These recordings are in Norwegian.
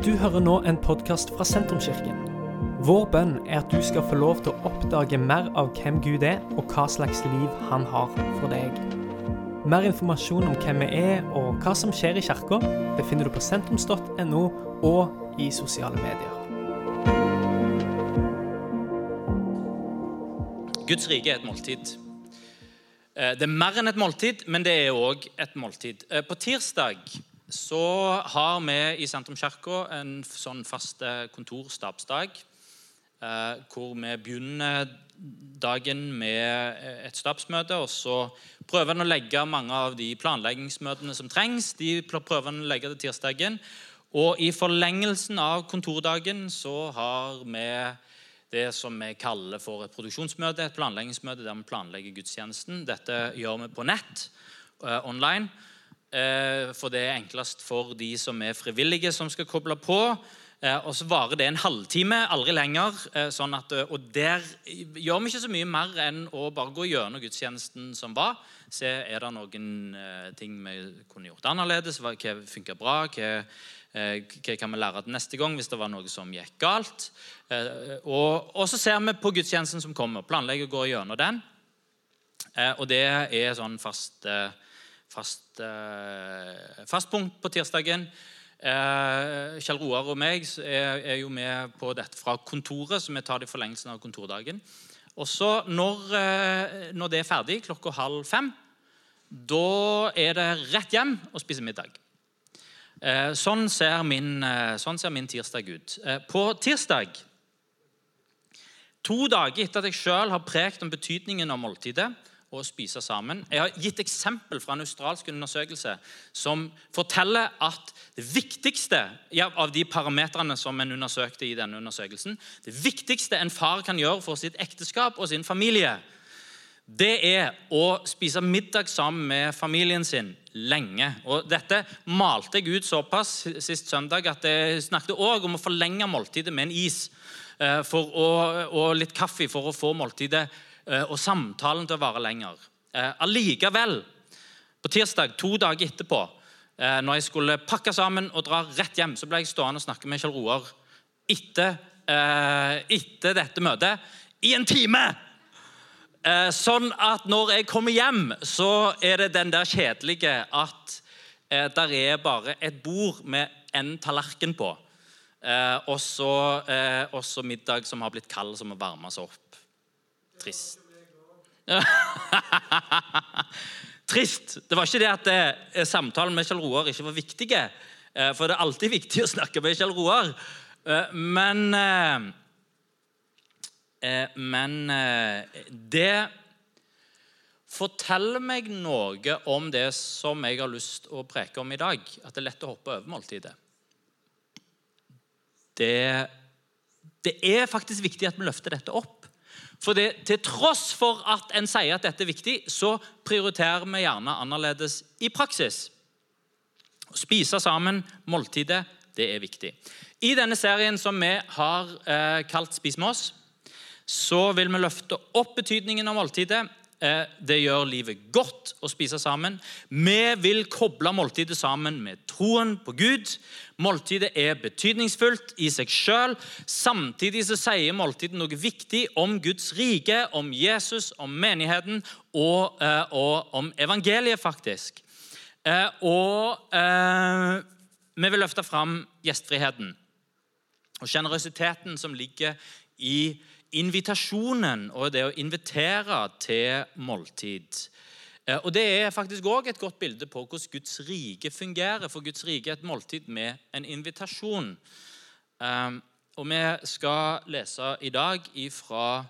Du hører nå en podkast fra Sentrumskirken. Vår bønn er at du skal få lov til å oppdage mer av hvem Gud er, og hva slags liv han har for deg. Mer informasjon om hvem vi er og hva som skjer i kirka, befinner du på sentrums.no og i sosiale medier. Guds rike er et måltid. Eh, Det er mer enn et måltid, men det er òg et måltid. Eh, På tirsdag så har vi i Sentrumskirka en sånn fast kontorstabsdag. eh, Hvor vi begynner dagen med eh, et stabsmøte. Og så prøver en å legge mange av de planleggingsmøtene som trengs. De prøver en å legge til tirsdagen. Og i forlengelsen av kontordagen så har vi det som vi kaller for et produksjonsmøte, et planleggingsmøte der vi planlegger gudstjenesten. Dette gjør vi på nett, eh, online, for det er enklest for de som er frivillige som skal koble på. Eh, og så varer det en halvtime, aldri lenger. eh, sånn at, eh, og der gjør vi ikke så mye mer enn å bare gå gjennom gudstjenesten som var. Se er det noen eh, ting vi kunne gjort annerledes, hva funka bra, hva Eh, Hva kan vi lære til neste gang hvis det var noe som gikk galt? Eh, Og, og så ser vi på gudstjenesten som kommer, planlegger å gå gjennom den. Eh, Og det er sånn fast, eh, fast, eh, fast punkt på tirsdagen. Eh, Kjell Roar og meg er, er jo med på dette fra kontoret, så vi tar det i forlengelsen av kontordagen. Og så når, eh, når det er ferdig, klokka halv fem, da er det rett hjem og spise middag. Sånn ser, min, sånn ser min tirsdag ut. På tirsdag, to dager etter at jeg selv har prekt om betydningen av måltidet og spise sammen Jeg har gitt eksempel fra en australsk undersøkelse som forteller at det viktigste av de parametrene som en undersøkte i denne undersøkelsen, det viktigste en far kan gjøre for sitt ekteskap og sin familie, det er å spise middag sammen med familien sin lenge. Og Dette malte jeg ut såpass sist søndag at jeg snakket også om å forlenge måltidet med en is eh, for å, og litt kaffe for å få måltidet og samtalen til å vare lenger. Eh, Allikevel, på tirsdag, to dager etterpå, eh, når jeg skulle pakke sammen og dra rett hjem, så ble jeg stående og snakke med Kjell Roar etter, eh, etter dette møtet i en time! Eh, Sånn at når jeg kommer hjem, så er det den der kjedelige at eh, der er bare et bord med en tallerken på. Eh, og så eh, middag som har blitt kald, som må varmes opp. Trist. Trist. Det var ikke det at det, samtalen med Kjell Roar ikke var viktige. Eh, for det er alltid viktig å snakke med Kjell Roar. Eh, men eh, Eh, Men eh, det forteller meg noe om det som jeg har lyst å preke om i dag. At det er lett å hoppe over måltidet. Det, det er faktisk viktig at vi løfter dette opp. For det, til tross for at en sier at dette er viktig, så prioriterer vi gjerne annerledes i praksis. Å spise sammen, måltidet, det er viktig. I denne serien som vi har eh, kalt 'Spis med oss', så vil vi løfte opp betydningen av måltidet. Eh, Det gjør livet godt å spise sammen. Vi vil koble måltidet sammen med troen på Gud. Måltidet er betydningsfullt i seg sjøl. Samtidig så sier måltidet noe viktig om Guds rike, om Jesus, om menigheten og, eh, og om evangeliet, faktisk. Eh, Og vi vil løfte fram gjestfriheten og sjenerøsiteten som ligger i invitasjonen og det å invitere til måltid. Eh, Og Det er faktisk også et godt bilde på hvordan Guds rike fungerer. For Guds rike er et måltid med en invitasjon. Eh, Og Vi skal lese i dag fra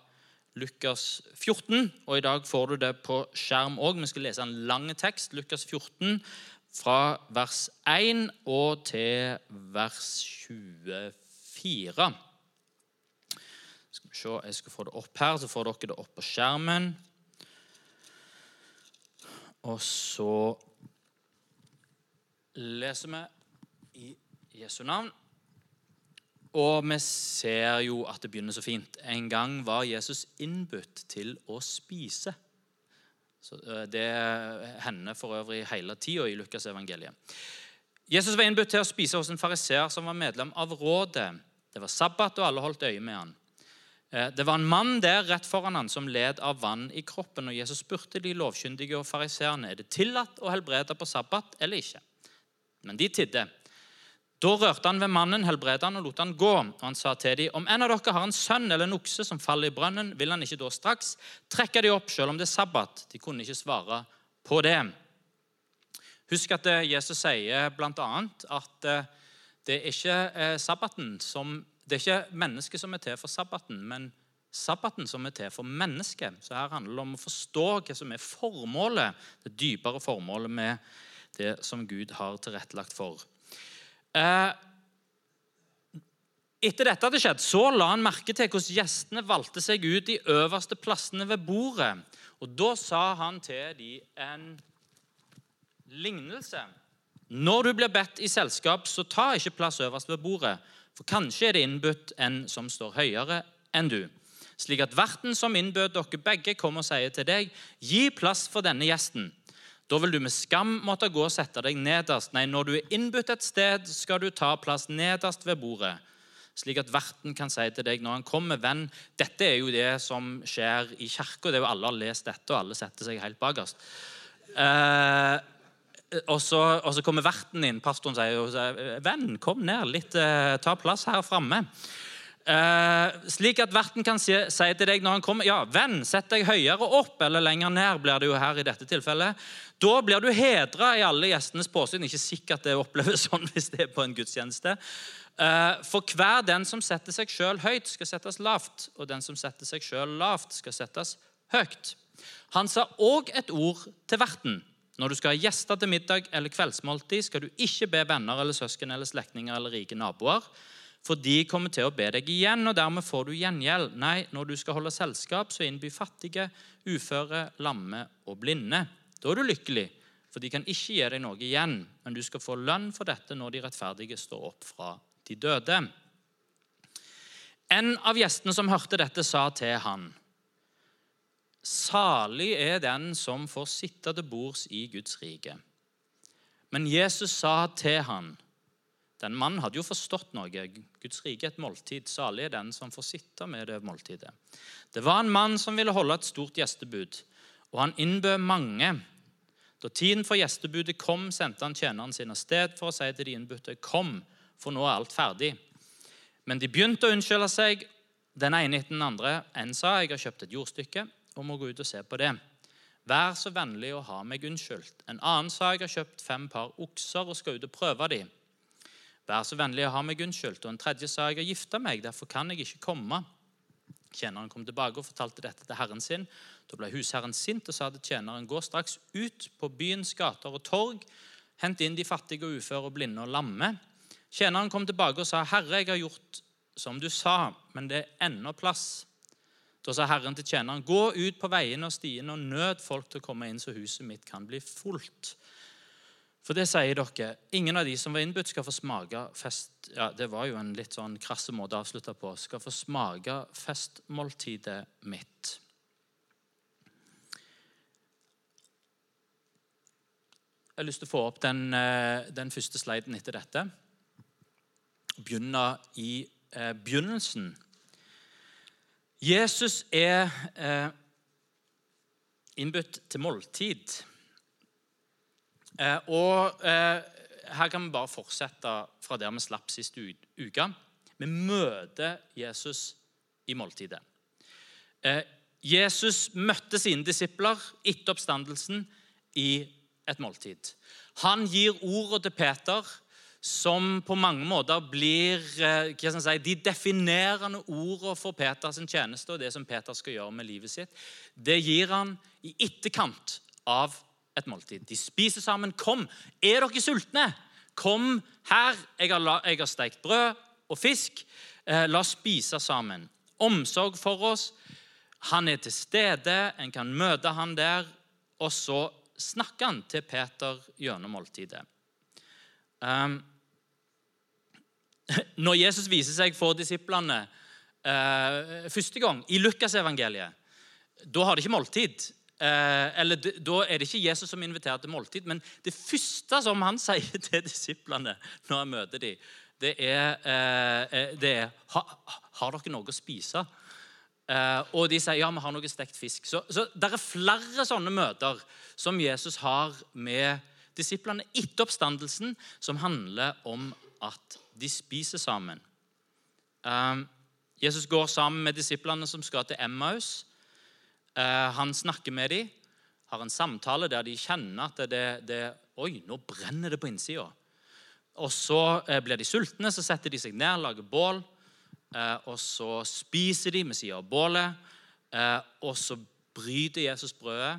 Lukas 14, og i dag får du det på skjerm òg. Vi skal lese en lang tekst, Lukas 14, fra vers 1 og til vers 24. Skal vi se, Jeg skal få det opp her, så får dere det opp på skjermen. Og så leser vi i Jesu navn. Og vi ser jo at det begynner så fint. En gang var Jesus innbudt til å spise. Så Det hender for øvrig hele tida i Lukas evangeliet. Jesus var innbudt til å spise hos en fariseer som var medlem av rådet. Det var sabbat, og alle holdt øye med han. Eh, det var en mann der rett foran han som led av vann i kroppen. og Jesus spurte de lovkyndige og fariseerne er det tillatt å helbrede på sabbat eller ikke. Men de tidde. Da rørte han ved mannen, helbredet han og lot han gå. Og han sa til dem, om en av dere har en sønn eller en okse som faller i brønnen, vil han ikke da straks trekke de opp, selv om det er sabbat? De kunne ikke svare på det. Husk at eh, Jesus sier bl.a. at eh, det er ikke sabbaten som det er ikke mennesket som er til for sabbaten, men sabbaten som er til for mennesket. Så her handler det om å forstå hva som er formålet, det dypere formålet med det som Gud har tilrettelagt for. Eh, etter dette hadde skjedd, så la han merke til hvordan gjestene valgte seg ut de øverste plassene ved bordet. Og Da sa han til dem en lignelse. Når du blir bedt i selskap, så ta ikke plass øverst ved bordet, for kanskje er det innbudt en som står høyere enn du. Slik at verten som innbød dere begge, kommer og sier til deg, gi plass for denne gjesten. Da vil du med skam måtte gå og sette deg nederst. Nei, når du er innbudt et sted, skal du ta plass nederst ved bordet. Slik at verten kan si til deg når han kommer, venn Dette er jo det som skjer i kirka. Alle har lest dette, og alle setter seg helt bakerst. Eh, og så, og så, kommer verten inn, pastoren sier jo 'Venn, kom ned litt, eh, ta plass her framme'. Eh, slik at verten kan si, si, til deg når han kommer 'Ja, venn, sett deg høyere opp', eller lenger ned, blir det jo her i dette tilfellet. Da blir du hedra i alle gjestenes påsyn. Ikke sikkert det oppleves sånn hvis det er på en gudstjeneste. Eh, for hver den som setter seg sjøl høyt, skal settes lavt, og den som setter seg sjøl lavt, skal settes høyt. Han sa òg et ord til verten. Når du skal ha gjester til middag eller kveldsmåltid, skal du ikke be venner eller søsken eller slektninger eller rike naboer, for de kommer til å be deg igjen, og dermed får du gjengjeld. Nei, når du skal holde selskap, så innby fattige, uføre, lamme og blinde. Da er du lykkelig, for de kan ikke gi deg noe igjen, men du skal få lønn for dette når de rettferdige står opp fra de døde. En av gjestene som hørte dette, sa til han:" Salig er den som får sitte til bords i Guds rike. Men Jesus sa til han, Den mannen hadde jo forstått noe. Guds rike er et måltid. Salig er den som får sitte med det måltidet. Det var en mann som ville holde et stort gjestebud, og han innbød mange. Da tiden for gjestebudet kom, sendte han tjeneren sin av sted for å si til de innbudte, 'Kom, for nå er alt ferdig.' Men de begynte å unnskylde seg, den ene etter den andre. En sa, 'Jeg har kjøpt et jordstykke.' Og må gå ut og se på det. Vær så vennlig å ha meg unnskyldt. En annen sa jeg har kjøpt fem par okser og skal ut og prøve de. Vær så vennlig å ha meg unnskyldt. Og en tredje sa jeg har gifta meg, derfor kan jeg ikke komme. Tjeneren kom tilbake og fortalte dette til herren sin. Da ble husherren sint og sa til tjeneren, gå straks ut på byens gater og torg, hent inn de fattige og uføre og blinde og lamme. Tjeneren kom tilbake og sa, herre, jeg har gjort som du sa, men det er ennå plass. Da sa Herren til tjeneren, gå ut på veiene og stiene og nød folk til å komme inn, så huset mitt kan bli fullt. For det sier dere, ingen av de som var innbudt, skal få smake fest... Ja, Det var jo en litt sånn krasse måte å avslutte på. Skal få smake festmåltidet mitt. Jeg har lyst til å få opp den, eh, den første sliden etter dette. Begynne i eh, begynnelsen Jesus er eh, innbudt til måltid. Eh, og eh, her kan vi bare fortsette fra der vi slapp sist uke. Vi møter Jesus i måltidet. Eh, Jesus møtte sine disipler etter oppstandelsen i et måltid. Han gir ordet til Peter som på mange måter blir eh, si, de definerende ordene for Peters tjeneste og det som Peter skal gjøre med livet sitt. Det gir han i etterkant av et måltid. De spiser sammen. 'Kom, er dere sultne? Kom her. Jeg har, jeg har steikt brød og fisk. Eh, la oss spise sammen.' Omsorg for oss. Han er til stede. En kan møte han der. Og så snakker han til Peter gjennom måltidet. Um, når Jesus viser seg for disiplene uh, første gang i Lukasevangeliet, da har de ikke måltid. Uh, eller Da er det ikke Jesus som inviterer til måltid, men det første som han sier til disiplene når han møter dem, det er, eh det er ha, Har dere noe å spise? Og de sier ja, vi har noe stekt fisk. Så, så det er flere sånne møter som Jesus har med disiplene etter oppstandelsen, som handler om at de spiser sammen. Eh, Jesus går sammen med disiplene som skal til Emmaus. Eh, han snakker med dem, har en samtale der de kjenner at det, det Oi, nå brenner det på innsida. Og så eh, blir de sultne, så setter de seg ned, lager bål. Og så spiser de ved siden av bålet. Og så bryter Jesus brødet,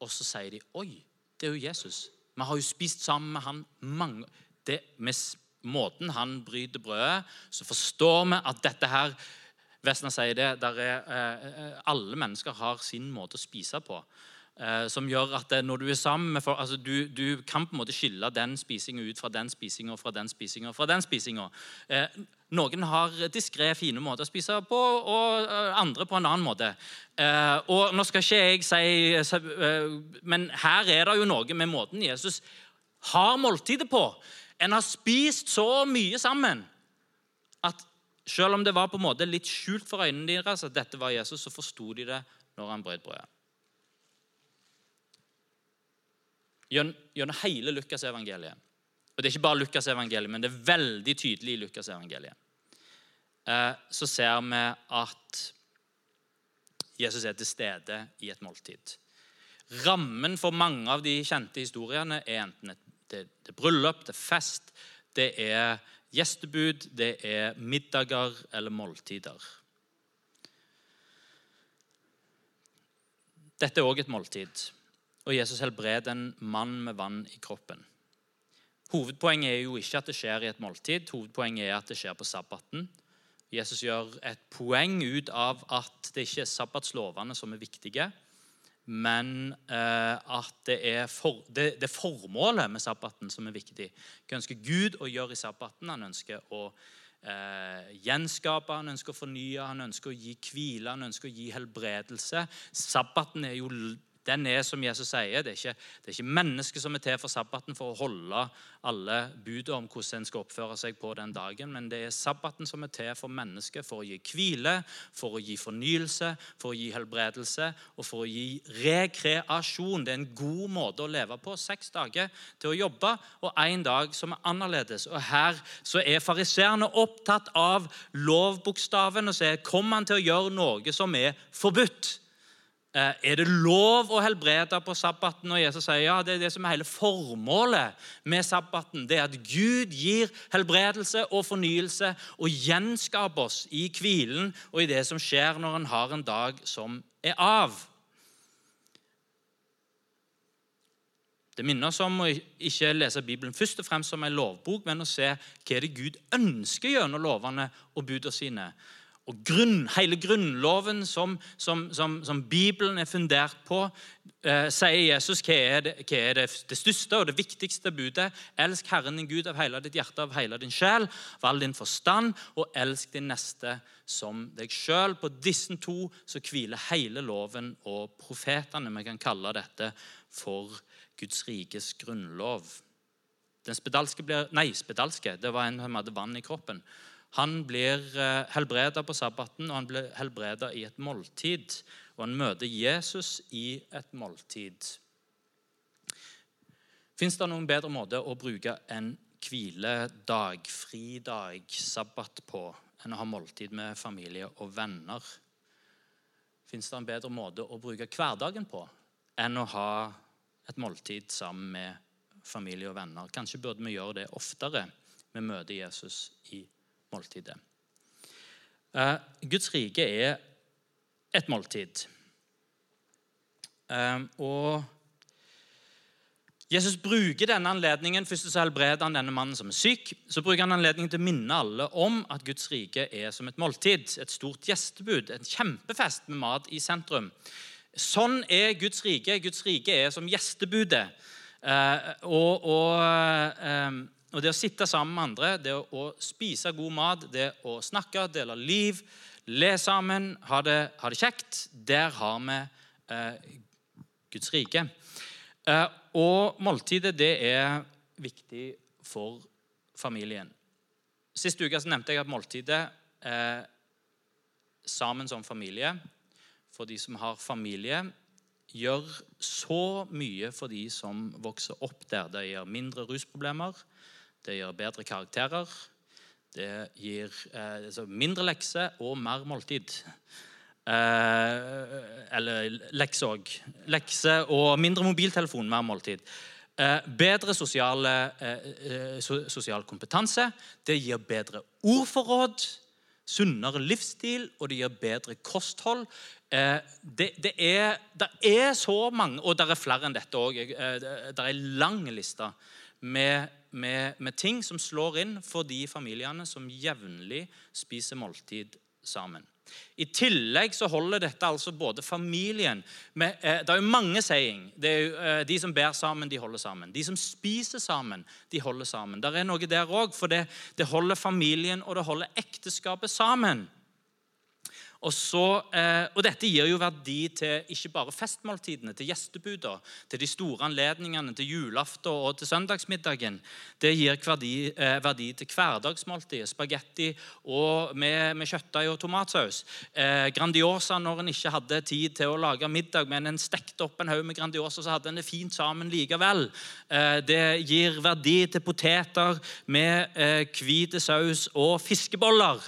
og så sier de Oi, det er jo Jesus. Vi har jo spist sammen med han mange det, Med måten han bryter brødet, så forstår vi at dette her Vesna sier det, er, eh, Alle mennesker har sin måte å spise på. Eh, som gjør at når du er sammen med folk altså du, du, kan på en måte skille den spisinga ut fra den spisinga fra den spisinga fra den spisinga. Eh, noen har diskré, fine måter å spise på, og eh, andre på en annen måte. Eh, og nå skal ikke jeg si eh, Men her er det jo noe med måten Jesus har måltidet på. En har spist så mye sammen at selv om det var på en måte litt skjult for øynene deres at dette var Jesus, så forsto de det når han brøt brødet. Gjennom hele Lukasevangeliet. Og det er ikke bare Lukasevangeliet, men det er veldig tydelig i Lukasevangeliet. Eh, så ser vi at Jesus er til stede i et måltid. Rammen for mange av de kjente historiene er enten et det, det bryllup, det er fest, det er gjestebud, det er middager eller måltider. Dette er òg et måltid, og Jesus helbreder en mann med vann i kroppen. Hovedpoenget er jo ikke at det skjer i et måltid, hovedpoenget er at det skjer på sabbaten. Jesus gjør et poeng ut av at det ikke er sabbatslovene som er viktige, men eh, at det er, for, det, det formålet med sabbaten som er viktig. Hva ønsker Gud å gjøre i sabbaten? Han ønsker å eh, gjenskape, han ønsker å fornye, han ønsker å gi hvile, han ønsker å gi helbredelse. Sabbaten er jo den er som Jesus sier, det er, ikke, det er ikke mennesket som er til for sabbaten for å holde alle budene om hvordan en skal oppføre seg på den dagen, men det er sabbaten som er til for mennesket for å gi hvile, for å gi fornyelse, for å gi helbredelse og for å gi rekreasjon. Det er en god måte å leve på. Seks dager til å jobbe og én dag som er annerledes. Og Her så er fariseerne opptatt av lovbokstaven og sier kommer han til å gjøre noe som er forbudt. Eh, er det lov å helbrede på sabbaten? Og Jesus sier ja, det er det som er hele formålet med sabbaten. Det er at Gud gir helbredelse og fornyelse og gjenskaper oss i hvilen og i det som skjer når en har en dag som er av. Det minner oss om å ikke lese Bibelen først og fremst som en lovbok, men å se hva er det Gud ønsker gjennom lovene og budene sine. Og grunn, hele grunnloven som, som, som, som, Bibelen er fundert på, eh, sier Jesus hva er, det, hva er det, det, største og det viktigste budet. Elsk Herren din Gud av hele ditt hjerte, av hele din sjel, av all din forstand, og elsk din neste som deg sjøl. På disse to så hviler hele loven og profetene. Vi kan kalle dette for Guds rikes grunnlov. Den spedalske ble, nei, spedalske, det var en som hadde vann i kroppen. Han blir eh, helbreda på sabbaten, og han blir helbreda i et måltid. Og han møter Jesus i et måltid. Fins det noen bedre måte å bruke en hviledag, fridag, sabbat på enn å ha måltid med familie og venner? Fins det en bedre måte å bruke hverdagen på enn å ha et måltid sammen med familie og venner? Kanskje burde vi gjøre det oftere. Vi møter Jesus i måltidet. Uh, Guds rike er et måltid. Uh, og Jesus bruker denne anledningen først så helbreder han denne mannen som er syk. Så bruker han anledningen til å minne alle om at Guds rike er som et måltid. Et stort gjestebud, en kjempefest med mat i sentrum. Sånn er Guds rike. Guds rike er som gjestebudet. Uh, og, og og det å sitte sammen med andre, det å spise god mat, det å snakke, dele liv, le sammen, ha det, ha det kjekt, der har vi eh, Guds rike. Eh, og måltidet det er viktig for familien. Sist uke så nevnte jeg at måltidet eh, sammen som familie, for de som har familie, gjør så mye for de som vokser opp der. Det gjør mindre rusproblemer, det gir bedre karakterer, det gir eh, altså mindre lekser og mer måltid. Eh, eller lekse òg. Lekse og mindre mobiltelefon, mer måltid. Eh, bedre sosiale, eh, eh, so, sosial kompetanse. Det gir bedre ordforråd, sunnere livsstil, og det gir bedre kosthold. Eh, det, det, er, det, er, så mange, og det er flere enn dette òg. Det er en lang liste med, med, med, ting som slår inn for de familiene som jevnlig spiser måltid sammen. I tillegg så holder dette altså både familien med, eh, Det er jo mange saying. Jo, eh, de som ber sammen, de holder sammen. De som spiser sammen, de holder sammen. Det er noe der òg, for det, det holder familien og det holder ekteskapet sammen. Og, så, eh, og, Dette gir jo verdi til ikke bare festmåltidene, til gjestebuda, til de store anledningene, til julaften og til søndagsmiddagen. Det gir verdi, eh, verdi til hverdagsmåltidet, spagetti med, med kjøttdeig og tomatsaus. Eh, grandiosa når en ikke hadde tid til å lage middag, men en stekte opp en haug med Grandiosa, så hadde en det fint sammen likevel. Det gir verdi til poteter med hvit saus og fiskeboller.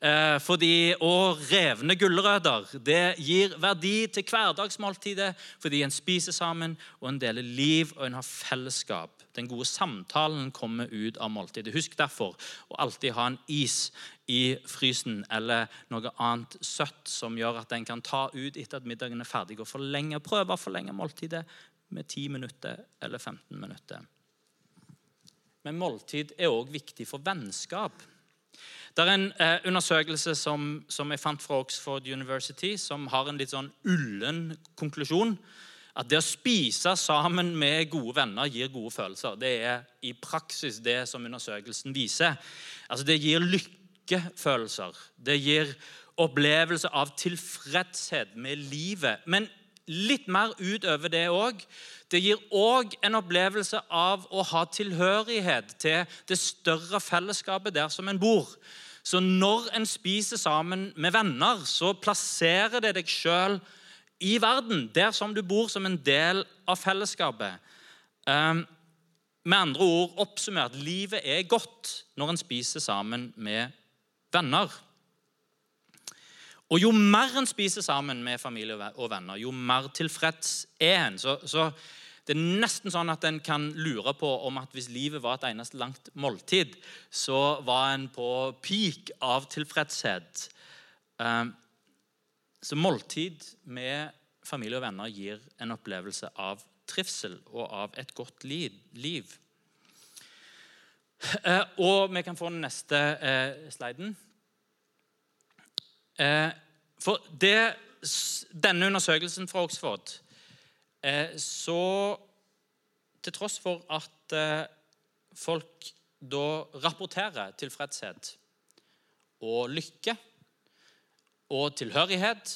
Eh, fordi, og revne gulrøtter. Det gir verdi til hverdagsmåltidet fordi en spiser sammen, og en deler liv og en har fellesskap. Den gode samtalen kommer ut av måltidet. Husk derfor å alltid ha en is i frysen eller noe annet søtt som gjør at en kan ta ut etter at middagen er ferdig, og forlenge, prøve å forlenge måltidet med 10 minutter eller 15 minutter. Men måltid er òg viktig for vennskap. Det er en eh, undersøkelse som, som, jeg fant fra Oxford University, som har en litt sånn ullen konklusjon. At det å spise sammen med gode venner gir gode følelser. Det er i praksis det som undersøkelsen viser. Altså Det gir lykkefølelser. Det gir opplevelse av tilfredshet med livet. Men litt mer utover det òg. Det gir òg en opplevelse av å ha tilhørighet til det større fellesskapet der som en bor. Så når en spiser sammen med venner, så plasserer det deg sjøl i verden, der som du bor, som en del av fellesskapet. Um, med andre ord oppsummert livet er godt når en spiser sammen med venner. Og jo mer en spiser sammen med familie og venner, jo mer tilfreds er en. Så, så det er nesten sånn at en kan lure på om at hvis livet var et eneste langt måltid, så var en på peak av tilfredshet. Ehm, så måltid med familie og venner gir en opplevelse av trivsel og av et godt liv. Eh, og vi kan få den neste eh, sliden. Eh, for det, denne undersøkelsen fra Oxford eh, Så til tross for at eh, folk da rapporterer tilfredshet og lykke og tilhørighet,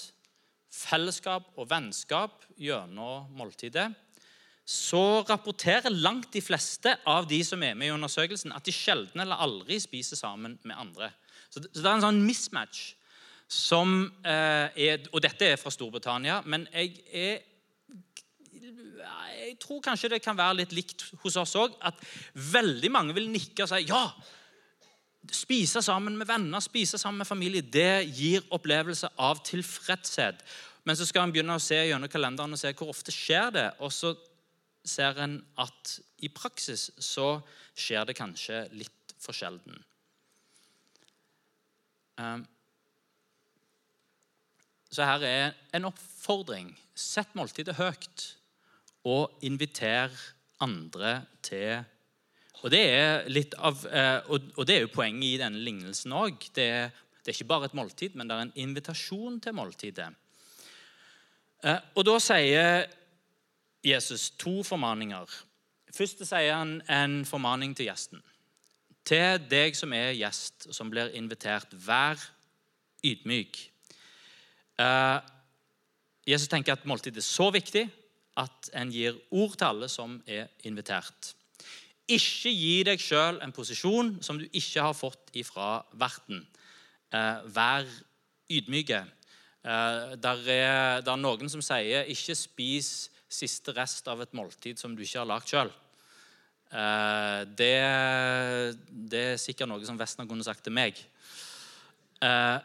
fellesskap og vennskap gjennom måltidet, så rapporterer langt de fleste av de som er med i undersøkelsen, at de sjelden eller aldri spiser sammen med andre. Så det, er en sånn mismatch som eh, er Og dette er fra Storbritannia, men jeg, er, jeg tror kanskje det kan være litt likt hos oss òg. At veldig mange vil nikke og si ja. Spise sammen med venner, spise sammen med familie, det gir opplevelse av tilfredshet. Men så skal en begynne å se gjennom kalenderen og se hvor ofte skjer det. Og så ser en at i praksis så skjer det kanskje litt for sjelden. Um, så her er en oppfordring. Sett måltidet høyt, og inviter andre til og det er litt av, eh, og det er jo poenget i denne lignelsen òg. Det, det, er ikke bare et måltid, men det er en invitasjon til måltidet. Eh, og da sier Jesus to formaninger. Først sier han en formaning til gjesten. Til deg som er gjest, som blir invitert, vær ydmyk. Uh, Jesus tenker at måltid er så viktig at en gir ord til alle som er invitert. Ikke gi deg sjøl en posisjon som du ikke har fått ifra verten. Eh, vær ydmyke. Eh, der, er, der er noen som sier 'ikke spis siste rest av et måltid som du ikke har lagd sjøl'. Eh, det, det, er sikkert noe som Vestner kunne sagt til meg. Eh,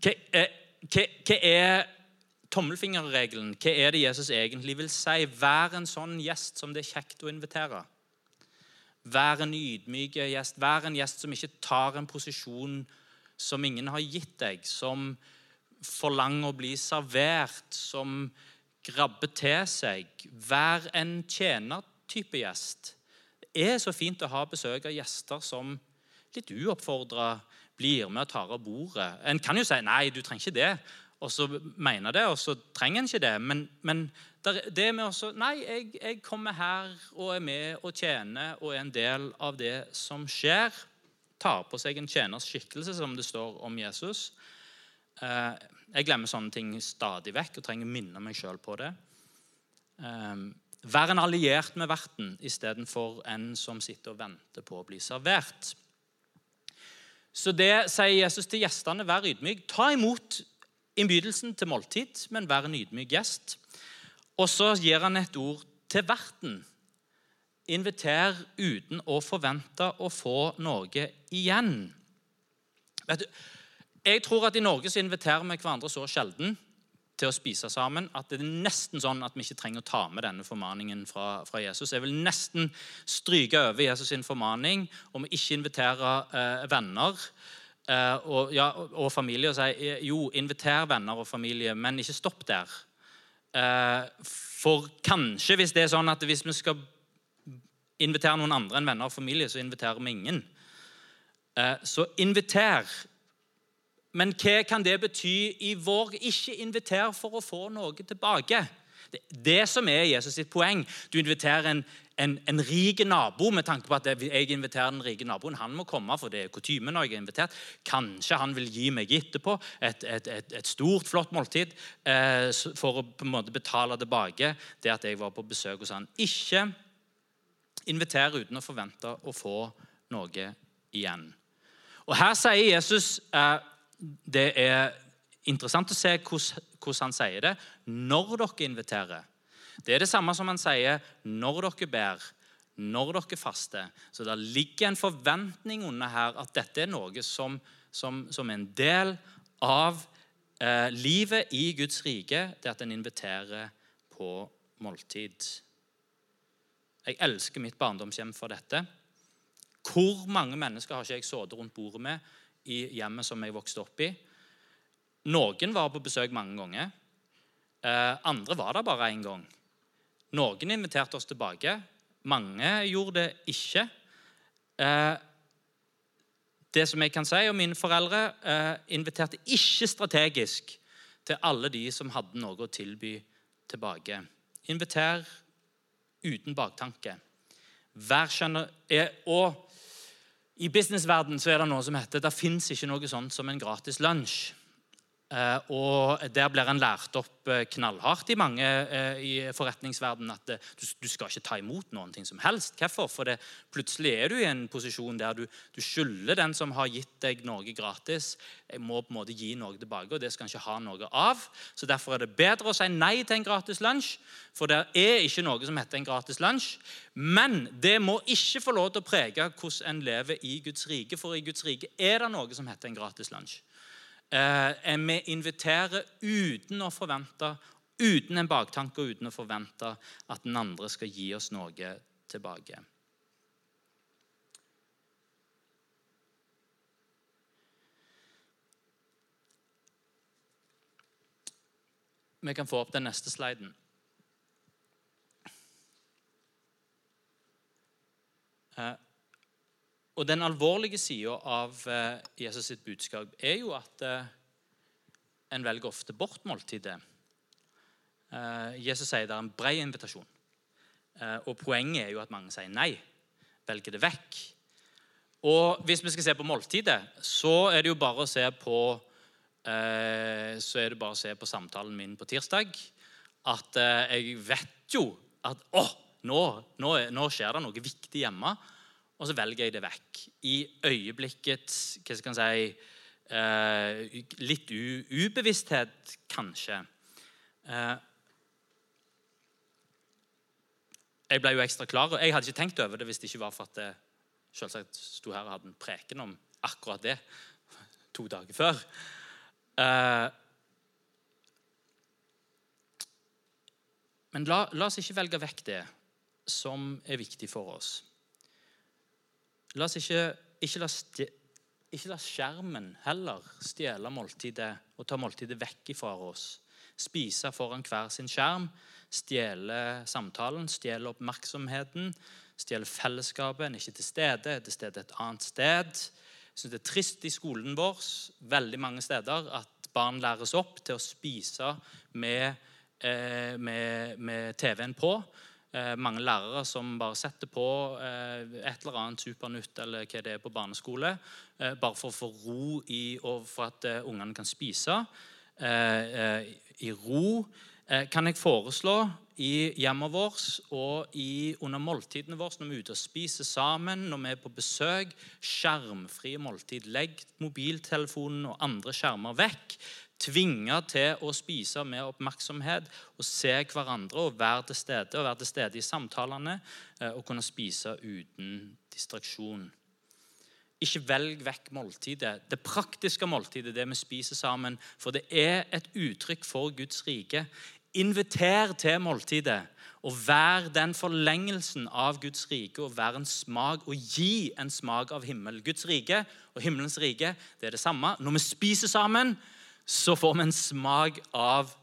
hva, eh, hva, hva er tommelfingerregelen? Hva er det Jesus egentlig vil si? Vær en sånn gjest som det er kjekt å invitere. Vær en ydmyk gjest. Vær en gjest som ikke tar en posisjon som ingen har gitt deg, som forlanger å bli servert, som grabber til seg. Vær en tjenertype gjest. Det er så fint å ha besøk av gjester som litt uoppfordra blir med og tar av bordet. En kan jo si nei, du trenger ikke det, og så mener det, og så trenger en ikke det. Men, men det med også Nei, jeg, jeg, kommer her og er med og tjener og er en del av det som skjer. Tar på seg en tjeners skikkelse, som det står om Jesus. Eh, jeg glemmer sånne ting stadig vekk og trenger å minne meg sjøl på det. Eh, vær en alliert med verten istedenfor en som sitter og venter på å bli servert. Så det sier Jesus til gjestene. Vær ydmyk. Ta imot innbydelsen til måltid, men vær en ydmyk gjest. Og så gir han et ord til verten. Inviter uten å forvente å få noe igjen. Vet du, jeg tror at I Norge så inviterer vi hverandre så sjelden til å spise sammen at det er nesten sånn at vi ikke trenger å ta med denne formaningen fra, fra Jesus. Jeg vil nesten stryke over Jesus' sin formaning om ikke invitere eh, venner eh, og, ja, og, familie og si jo, inviter venner og familie, men ikke stopp der. Eh, for kanskje, hvis det er sånn at hvis vi skal invitere noen andre enn venner og familie, så inviterer vi ingen. Eh, så inviter. Men hva kan det bety i vår Ikke inviter for å få noe tilbake. Det, det som er Jesus sitt poeng. Du inviterer en, en, en rik nabo med tanke på at jeg inviterer den rike naboen. Han må komme, for det er kutyme når jeg er invitert. Kanskje han vil gi meg etterpå et, et, et, et stort, flott måltid eh, for å på en måte betale tilbake det at jeg var på besøk hos han. Ikke inviter uten å forvente å få noe igjen. Og Her sier Jesus eh, Det er interessant å se hvordan, han sier det når dere inviterer. Det er det samme som han sier når dere ber, når dere faster. Så det ligger en forventning under her at dette er noe som, som, som en del av eh, livet i Guds rike, det at en inviterer på måltid. Jeg elsker mitt barndomshjem for dette. Hvor mange mennesker har ikke jeg sittet rundt bordet med i hjemmet som jeg vokste opp i? Noen var på besøk mange ganger. Eh, andre var der bare én gang. Noen inviterte oss tilbake. Mange gjorde det ikke. Eh, det som jeg kan si om mine foreldre, eh, inviterte ikke strategisk til alle de som hadde noe å tilby tilbake. Inviter uten baktanke. Vær og I businessverdenen er det noe som heter det fins ikke noe sånt som en gratis lunsj. Eh, og Der blir en lært opp eh, knallhardt i mange eh, i forretningsverdenen at du skal ikke ta imot noen ting som helst. Hvorfor? For det, plutselig er du i en posisjon der du, du skylder den som har gitt deg noe gratis. Jeg må på en måte gi noe tilbake, og det skal en ikke ha noe av. Så Derfor er det bedre å si nei til en gratis lunsj, for det er ikke noe som heter en gratis lunsj. Men det må ikke få lov til å prege hvordan en lever i Guds rike, for i Guds rike er det noe som heter en gratis lunsj. Eh, vi inviterer uten å forvente, uten en baktanke og uten å forvente at den andre skal gi oss noe tilbake. Vi kan få opp den neste sliden. Og Den alvorlige sida av eh, Jesus sitt budskap er jo at eh, en velger ofte bort måltidet. Eh, Jesus sier det er en bred invitasjon. Og Poenget er jo at mange sier nei, velger det vekk. Og Hvis vi skal se på måltidet, så er det jo bare å se på så er det bare å se på samtalen min på tirsdag at jeg vet jo at å, nå, nå, nå skjer det noe viktig hjemme. Og så velger jeg det vekk. I øyeblikkets hva skal jeg si, eh, litt ubevissthet, kanskje. Eh, jeg ble jo ekstra klar, og jeg hadde ikke tenkt over det hvis det ikke var for at jeg selvsagt sto her og hadde en preken om akkurat det to dager før. Eh, men la, la, oss ikke velge vekk det som er viktig for oss. La oss ikke, ikke, la, ikke la skjermen heller stjele måltidet og ta måltidet vekk fra oss. Spise foran hver sin skjerm, stjele samtalen, stjele oppmerksomheten, stjele fellesskapet. En er ikke til stede, er til stede et annet sted. Jeg synes Det er trist i skolen vår veldig mange steder at barn læres opp til å spise med, eh, med, med TV-en på. Eh, mange lærere som bare setter på eh, et eller annet Supernytt eller hva det er på barneskole, eh, bare for å få ro i, og for at ungene kan spise i ro. kan jeg foreslå i hjemmet vårt og i, under måltidene våre når vi er ute og spiser sammen, når vi er på besøk. Skjermfrie måltid. Legg mobiltelefonen og andre skjermer vekk. Tvinge til å spise med oppmerksomhet og se hverandre og være til stede. Og være til stede i samtalene eh, og kunne spise uten distraksjon. Ikke velg vekk måltidet, det praktiske måltidet, det vi spiser sammen. For det er et uttrykk for Guds rike. Inviter til måltidet og vær den forlengelsen av Guds rike og vær en smak og gi en smak av himmel. Guds rike og himmelens rike det er det samme. Når vi spiser sammen, så får vi en smak av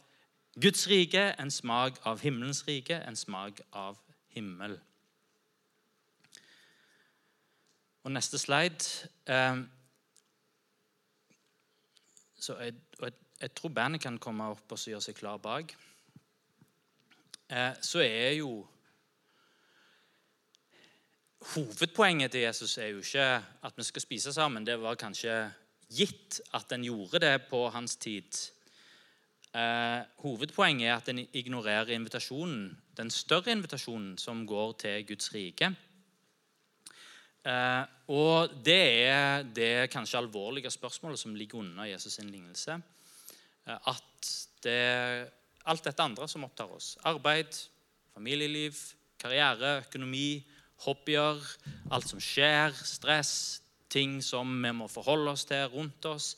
Guds rike, en smak av himmelens rike, en smak av himmel. Og neste slide eh, så jeg, jeg, jeg tror bandet kan komme opp og gjøre seg klar bak. Eh, så er jo Hovedpoenget til Jesus er jo ikke at vi skal spise sammen. Det var kanskje gitt at en gjorde det på hans tid. Eh, hovedpoenget er at en ignorerer invitasjonen, den større invitasjonen som går til Guds rike. Eh, og det er det kanskje alvorlige spørsmålet som ligger under Jesus' sin lignelse. Eh, at det alt dette andre som opptar oss. Arbeid, familieliv, karriere, økonomi, hobbyer, alt som skjer, stress, ting som vi må forholde oss til rundt oss.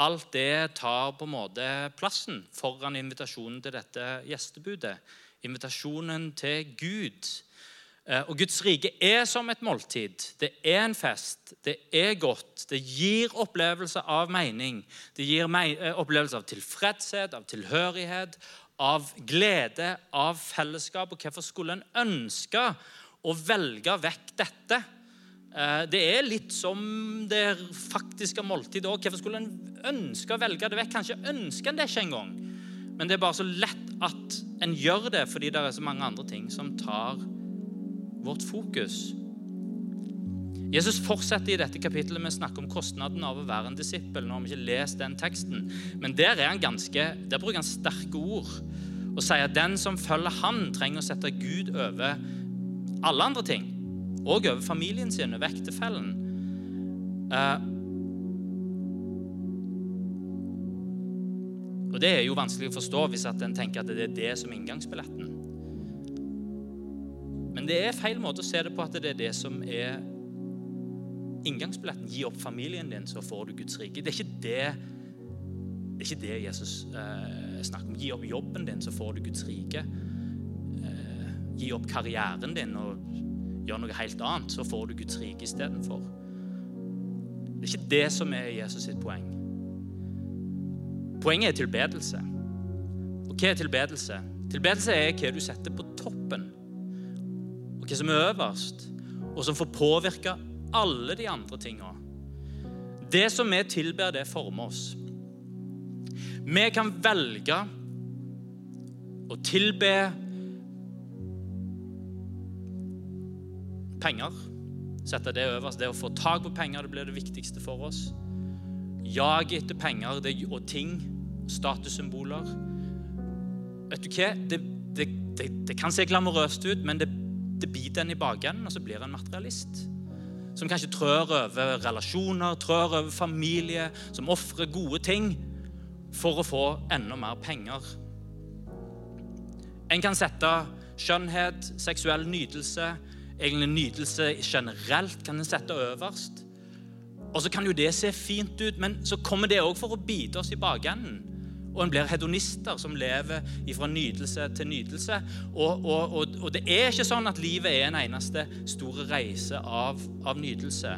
Alt det tar på en måte plassen foran invitasjonen til dette gjestebudet. Invitasjonen til Gud. Eh, og Guds rike er som et måltid. Det er en fest. Det er godt. Det gir opplevelse av mening. Det gir eh, opplevelse av tilfredshet, av tilhørighet, av glede, av fellesskap. Og hvorfor skulle en ønske å velge vekk dette? Eh, det er litt som det faktiske måltidet òg. Hvorfor skulle en ønske å velge det vekk? Kanskje ønsker en det ikke engang. Men det er bare så lett at en gjør det fordi det er så mange andre ting som tar vårt fokus. Jesus fortsetter i dette kapittelet med å snakke om kostnaden av å være en disippel. Nå har vi ikke lest den teksten, men der, er han ganske, der bruker han sterke ord og sier at den som følger han, trenger å sette Gud over alle andre ting. Og over familien sin, over ektefellen. Eh, og Det er jo vanskelig å forstå hvis at en tenker at det er det som er inngangsbilletten. Men det er feil måte å se det på at det er det som er inngangsbilletten. Gi opp familien din, så får du Guds rike. Det er ikke det, det, er ikke det Jesus eh, snakker om. Gi opp jobben din, så får du Guds rike. Eh, gi opp karrieren din og gjør noe helt annet, så får du Guds rike istedenfor. Det er ikke det som er Jesus sitt poeng. Poenget er tilbedelse. Og hva er tilbedelse? Tilbedelse er hva du setter på toppen, og hva som er øverst, og som får påvirke alle de andre tinga. Det som vi tilber, det former oss. Vi kan velge å tilbe penger. Sette det øverst. Det å få tak på penger det blir det viktigste for oss. Jaget etter penger og ting, statussymboler. vet du hva? Det, det, det, det kan se glamorøst ut, men det, det biter en i bakenden, og så blir en materialist. Som kanskje trør over relasjoner, trør over familie, som ofrer gode ting for å få enda mer penger. En kan sette skjønnhet, seksuell nytelse, egentlig nytelse generelt, kan en sette øverst. Og så kan jo det se fint ut, men så kommer det òg for å bite oss i bakenden. Og en blir hedonister som lever fra nytelse til nytelse. Og, og, og, og, det er ikke sånn at livet er en eneste store reise av, av nytelse.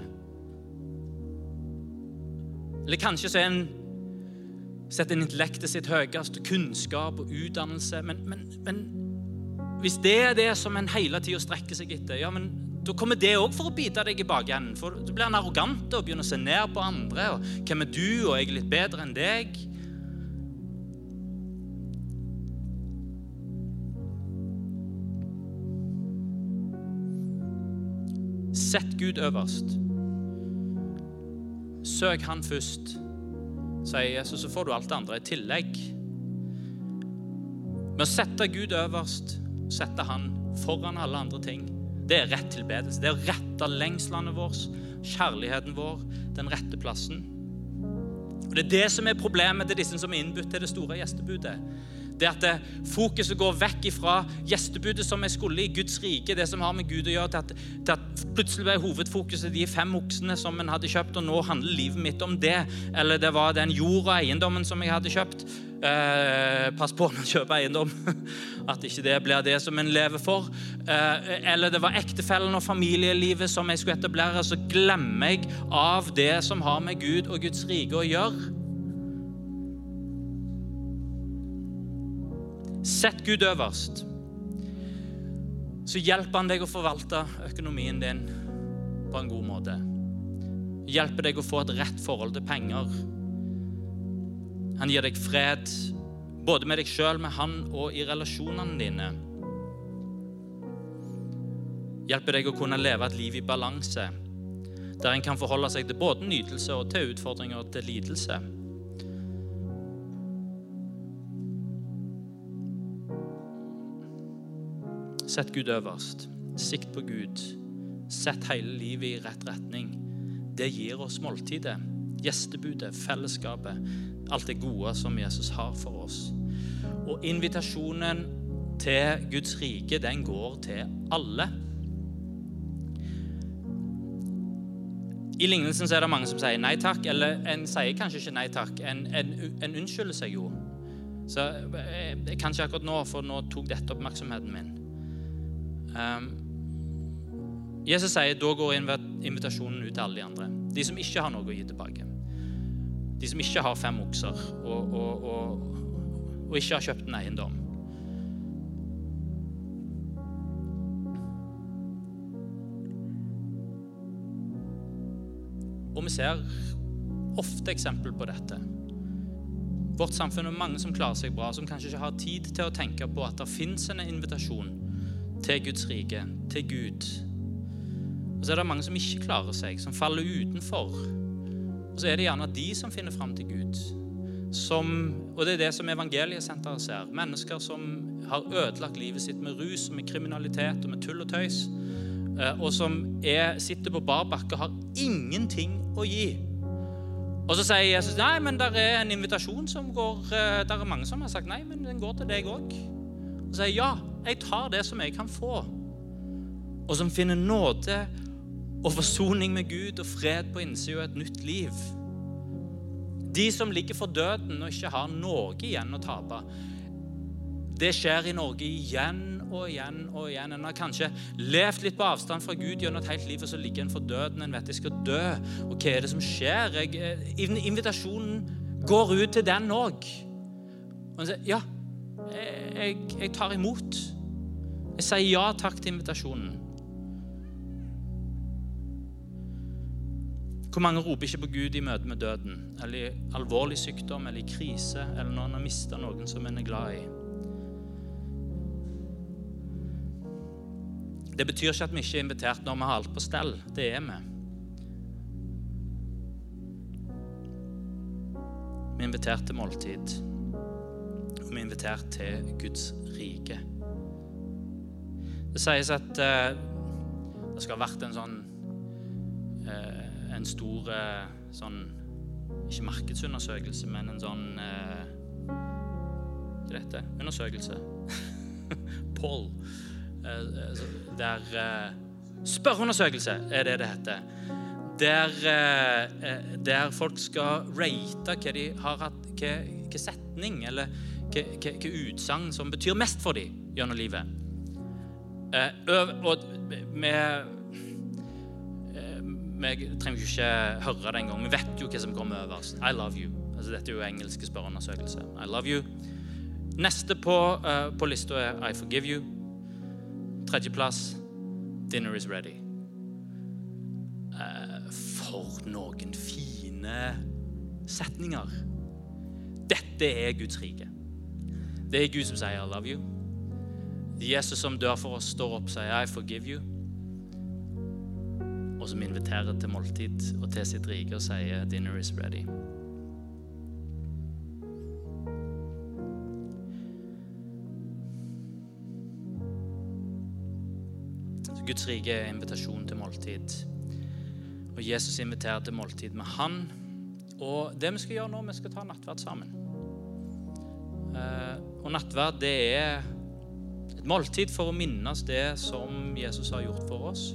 Eller kanskje så er en setter intellektet sitt høyest, kunnskap og utdannelse. Men, men, men hvis det er det som en hele tida strekker seg etter, ja, men da kommer det òg for å bite deg i bakenden. For du blir en arrogant og begynner å se ned på andre. og 'Hvem er du, og jeg er litt bedre enn deg?' Sett Gud øverst. Søk Han først, sier Jesus, så får du alt det andre i tillegg. Med å sette Gud øverst, sette Han foran alle andre ting, det er rett tilbedelse. Det er å rette lengslene våre, kjærligheten vår, den rette plassen. Og Det er det som er problemet til disse som er innbudt til det store gjestebudet det at det, fokuset går vekk ifra gjestebudet som jeg skulle i Guds rike, det som har med Gud å gjøre, til at, til at plutselig ble hovedfokuset de fem oksene som en hadde kjøpt, og nå handler livet mitt om det. Eller det var den jord og eiendommen som jeg hadde kjøpt. Eh, pass på når du kjøper eiendom, at ikke det blir det som en lever for. Eh, eller det var ektefellen og familielivet som jeg skulle etablere. Så glemmer jeg av det som har med Gud og Guds rike å gjøre. Sett Gud øverst. Så hjelper han deg å forvalte økonomien din på en god måte. Hjelper deg å få et rett forhold til penger. Han gir deg fred både med deg sjøl, med han og i relasjonene dine. Hjelper deg å kunne leve et liv i balanse, der en kan forholde seg til både nytelse og til utfordringer og til lidelse. Sett Gud øverst. Sikt på Gud. Sett hele livet i rett retning. Det gir oss måltidet, gjestebudet, fellesskapet, alt det gode som Jesus har for oss. Og invitasjonen til Guds rike, den går til alle. I lignelsen så er det mange som sier nei takk, eller en sier kanskje ikke nei takk. En, en, en unnskylder seg jo. Så kanskje jeg kan akkurat nå, for nå tok dette oppmerksomheten min. Um, Jesus sier da går invitasjonen ut til alle de andre. De som ikke har noe å gi tilbake. De som ikke har fem okser og, og, og, og ikke har kjøpt en eiendom. Og vi ser ofte eksempel på dette. Vårt samfunn er mange som klarer seg bra, som kanskje ikke har tid til å tenke på at det fins en invitasjon til Guds rike, til Gud. Og så er det mange som ikke klarer seg, som faller utenfor. Og så er det gjerne de som finner fram til Gud. Som, og det er det som Evangeliesenteret ser. Mennesker som har ødelagt livet sitt med rus med kriminalitet og med tull og tøys. Eh, og som er, sitter på bar bakke og har ingenting å gi. Og så sier Jesus nei, men der er en invitasjon som går eh, Der er mange som har sagt nei, men den går til deg òg. Og sier ja, jeg tar det som jeg kan få, og som finner nåde og forsoning med Gud og fred på innsida og et nytt liv. De som ligger for døden og ikke har noe igjen å tape. Det skjer i Norge igjen og igjen og igjen. En har kanskje levd litt på avstand fra Gud gjennom et helt liv, og så ligger en for døden. En vet jeg skal dø. Og hva er det som skjer? Jeg, eh, invitasjonen går ut til den òg. Og en sier ja, jeg, jeg tar imot. Jeg sier ja takk til invitasjonen. Hvor mange roper ikke på Gud i møte med døden, eller i alvorlig sykdom, eller i krise, eller når en har mista noen som en er glad i? Det betyr ikke at vi ikke er invitert når vi har alt på stell. Det er vi. Vi er invitert til måltid. Og vi er invitert til Guds rike. Det sies at uh, det skal ha vært en sånn En stor eh, sånn Ikke markedsundersøkelse, men en sånn eh, dette? Undersøkelse. Poll. Eh, altså, der eh, Spørreundersøkelse er det det heter. Der, eh, eh, der folk skal rate hva de har hatt Hva, setning eller hva, utsagn som betyr mest for dem gjennom livet. Eh, og eh, Vi trenger jo ikke høre det engang. Vi vet jo hva som kommer øverst. I love you. Altså, dette er jo engelske spørreundersøkelse. I love you. Neste på, uh, på lista er I forgive you. Tredjeplass Dinner is ready. Uh, for noen fine setninger. Dette er Guds rike. Det er Gud som sier 'I love you'. Jesus som dør for oss, står opp og sier 'I forgive you'. Og som inviterer til måltid og til sitt rike og sier 'Dinner is ready'. Guds rike er invitasjon til måltid. Og Jesus inviterer til måltid med Han. Og det vi skal gjøre nå, vi skal ta nattverd sammen. Eh, Og nattverd, det er et måltid for å minnes det som Jesus har gjort for oss.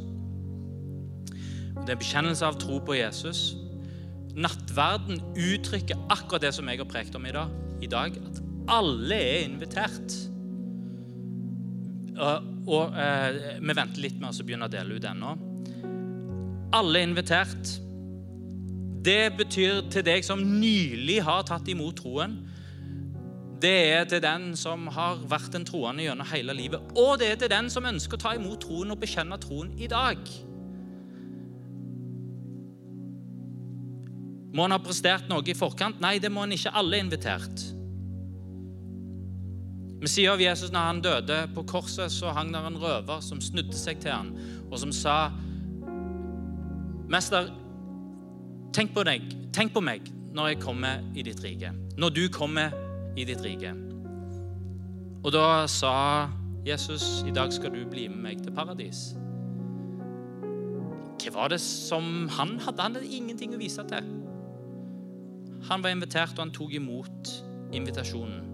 Det er bekjennelse av tro på Jesus. Nattverden uttrykker akkurat det som jeg har prekt om i dag, i dag at alle er invitert. Og, og eh, Vi venter litt med å begynne å dele ut ennå. Alle er invitert. Det betyr til deg som nylig har tatt imot troen. Det er til den som har vært en troende gjennom hele livet. Og det er til den som ønsker å ta imot troen og bekjenne troen i dag. Må han ha prestert noe i forkant? Nei, det må han ikke. Alle er invitert. Vi sier av Jesus når han døde på korset, så hang der en røver som snudde seg til han, og som sa Mester, tenk på deg, tenk på meg når jeg kommer i ditt rike. Når du kommer i ditt rike. Og da sa Jesus, i dag skal du bli med meg til paradis. Hva var det som han hadde? Han hadde ingenting å vise til. Han var invitert, og han tok imot invitasjonen.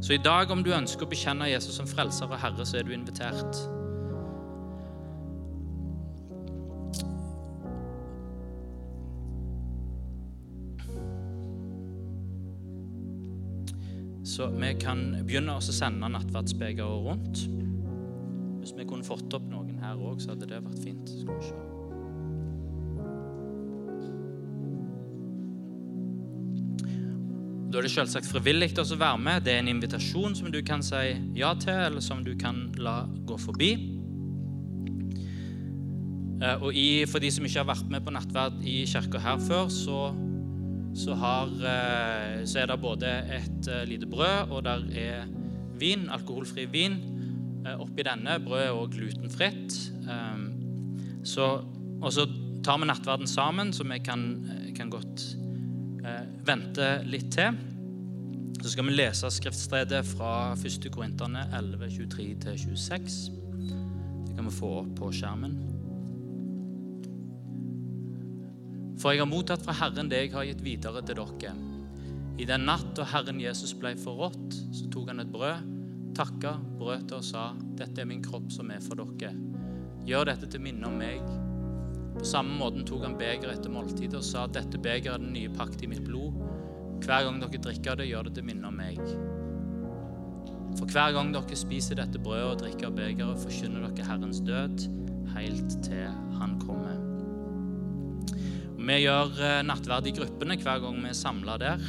Så i dag, om du ønsker å bekjenne Jesus som frelser og herre, så er du invitert. Så vi kan begynne å sende nattverdsbegeret rundt. Hvis vi kunne fått opp noen her òg, så hadde det vært fint. Skal vi se. Da er det selvsagt frivillig å være med. Det er en invitasjon som du kan si ja til, eller som du kan la gå forbi. Eh, Og i, for de som ikke har vært med på nattverd i kirka her før, så, så, har, eh, så er det både et eh, lite brød og der er vin, alkoholfri vin. Oppi denne brødet er også glutenfritt. Så, og så tar vi nattverden sammen, så vi kan, kan godt vente litt til. Så skal vi lese skriftstedet fra 1. Korinterne 11, 23-26. Det kan vi få opp på skjermen. For jeg har mottatt fra Herren det jeg har gitt videre til dere. I den natt da Herren Jesus ble forrådt, så tok han et brød, takka, brøt det og sa, dette er min kropp som er for dere. Gjør dette til minne om meg. På samme måten tok han begeret etter måltidet og sa, dette begeret er den nye pakt i mitt blod. Hver gang dere drikker det, gjør det til minne om meg. For hver gang dere spiser dette brødet og drikker begeret, forkynner dere Herrens død helt til Han kommer. Vi gjør eh, nattverd i gruppene hver gang vi er samla der.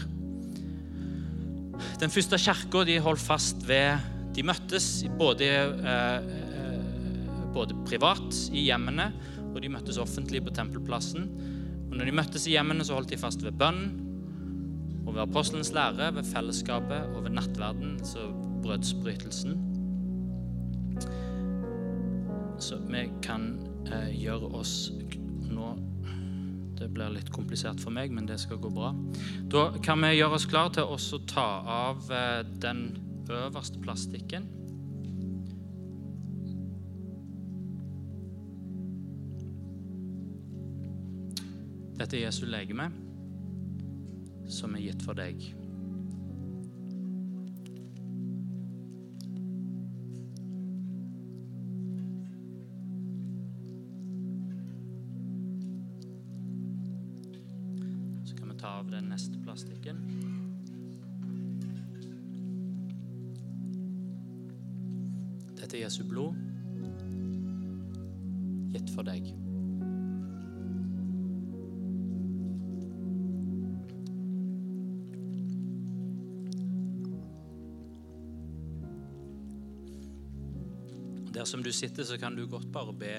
Den første kirka de holdt fast ved De møttes både, eh, eh, både privat i hjemmene, og de møttes offentlig på tempelplassen. Og når de møttes i hjemmene, så holdt de fast ved bønn, og ved apostelens lære, ved fellesskapet og ved nattverden, så brødsbrytelsen. Så vi kan eh, gjøre oss nå Det blir litt komplisert for meg, men det skal gå bra. Da kan vi gjøre oss klar til å ta av eh, den øverste plastikken. Dette er Jesu legeme, som er gitt for deg. Sitter, så kan du godt bare be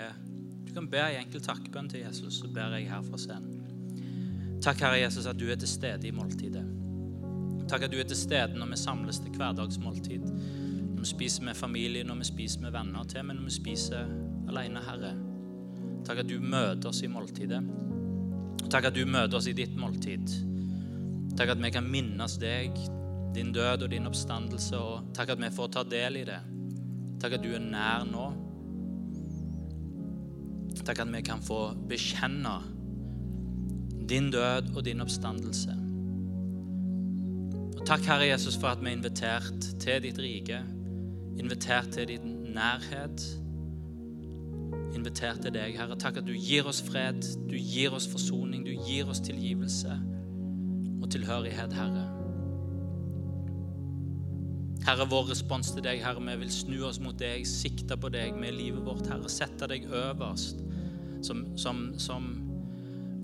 Du kan be en enkel takkebønn til Jesus, så ber jeg her fra scenen. Takk, Herre Jesus, at du er til stede i måltidet. Takk at du er til stede når vi samles til hverdagsmåltid. Når vi spiser med familie, når vi spiser med venner, til men når vi spiser alene, Herre. Takk at du møter oss i måltidet. Takk at du møter oss i ditt måltid. Takk at vi kan minnes deg, din død og din oppstandelse, og takk at vi får ta del i det. Takk at du er nær nå. Takk at vi kan få bekjenne din død og din oppstandelse. Og takk, Herre Jesus, for at vi er invitert til ditt rike, invitert til din nærhet, invitert til deg, Herre. Takk at du gir oss fred, du gir oss forsoning, du gir oss tilgivelse og tilhørighet, Herre. Herre, vår respons til deg, Herre, vi vil snu oss mot deg, sikte på deg med livet vårt, Herre. Sette deg øverst som, som, som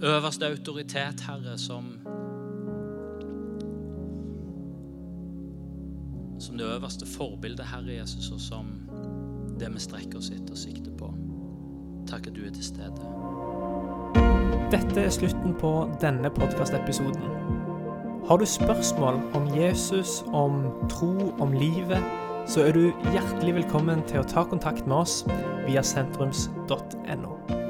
øverste autoritet, Herre, som Som det øverste forbildet, Herre Jesus, og som det vi strekker oss etter og sikter på. Takk at du er til stede. Dette er slutten på denne podkastepisoden. Har du spørsmål om Jesus, om tro, om livet, så er du hjertelig velkommen til å ta kontakt med oss via sentrums.no.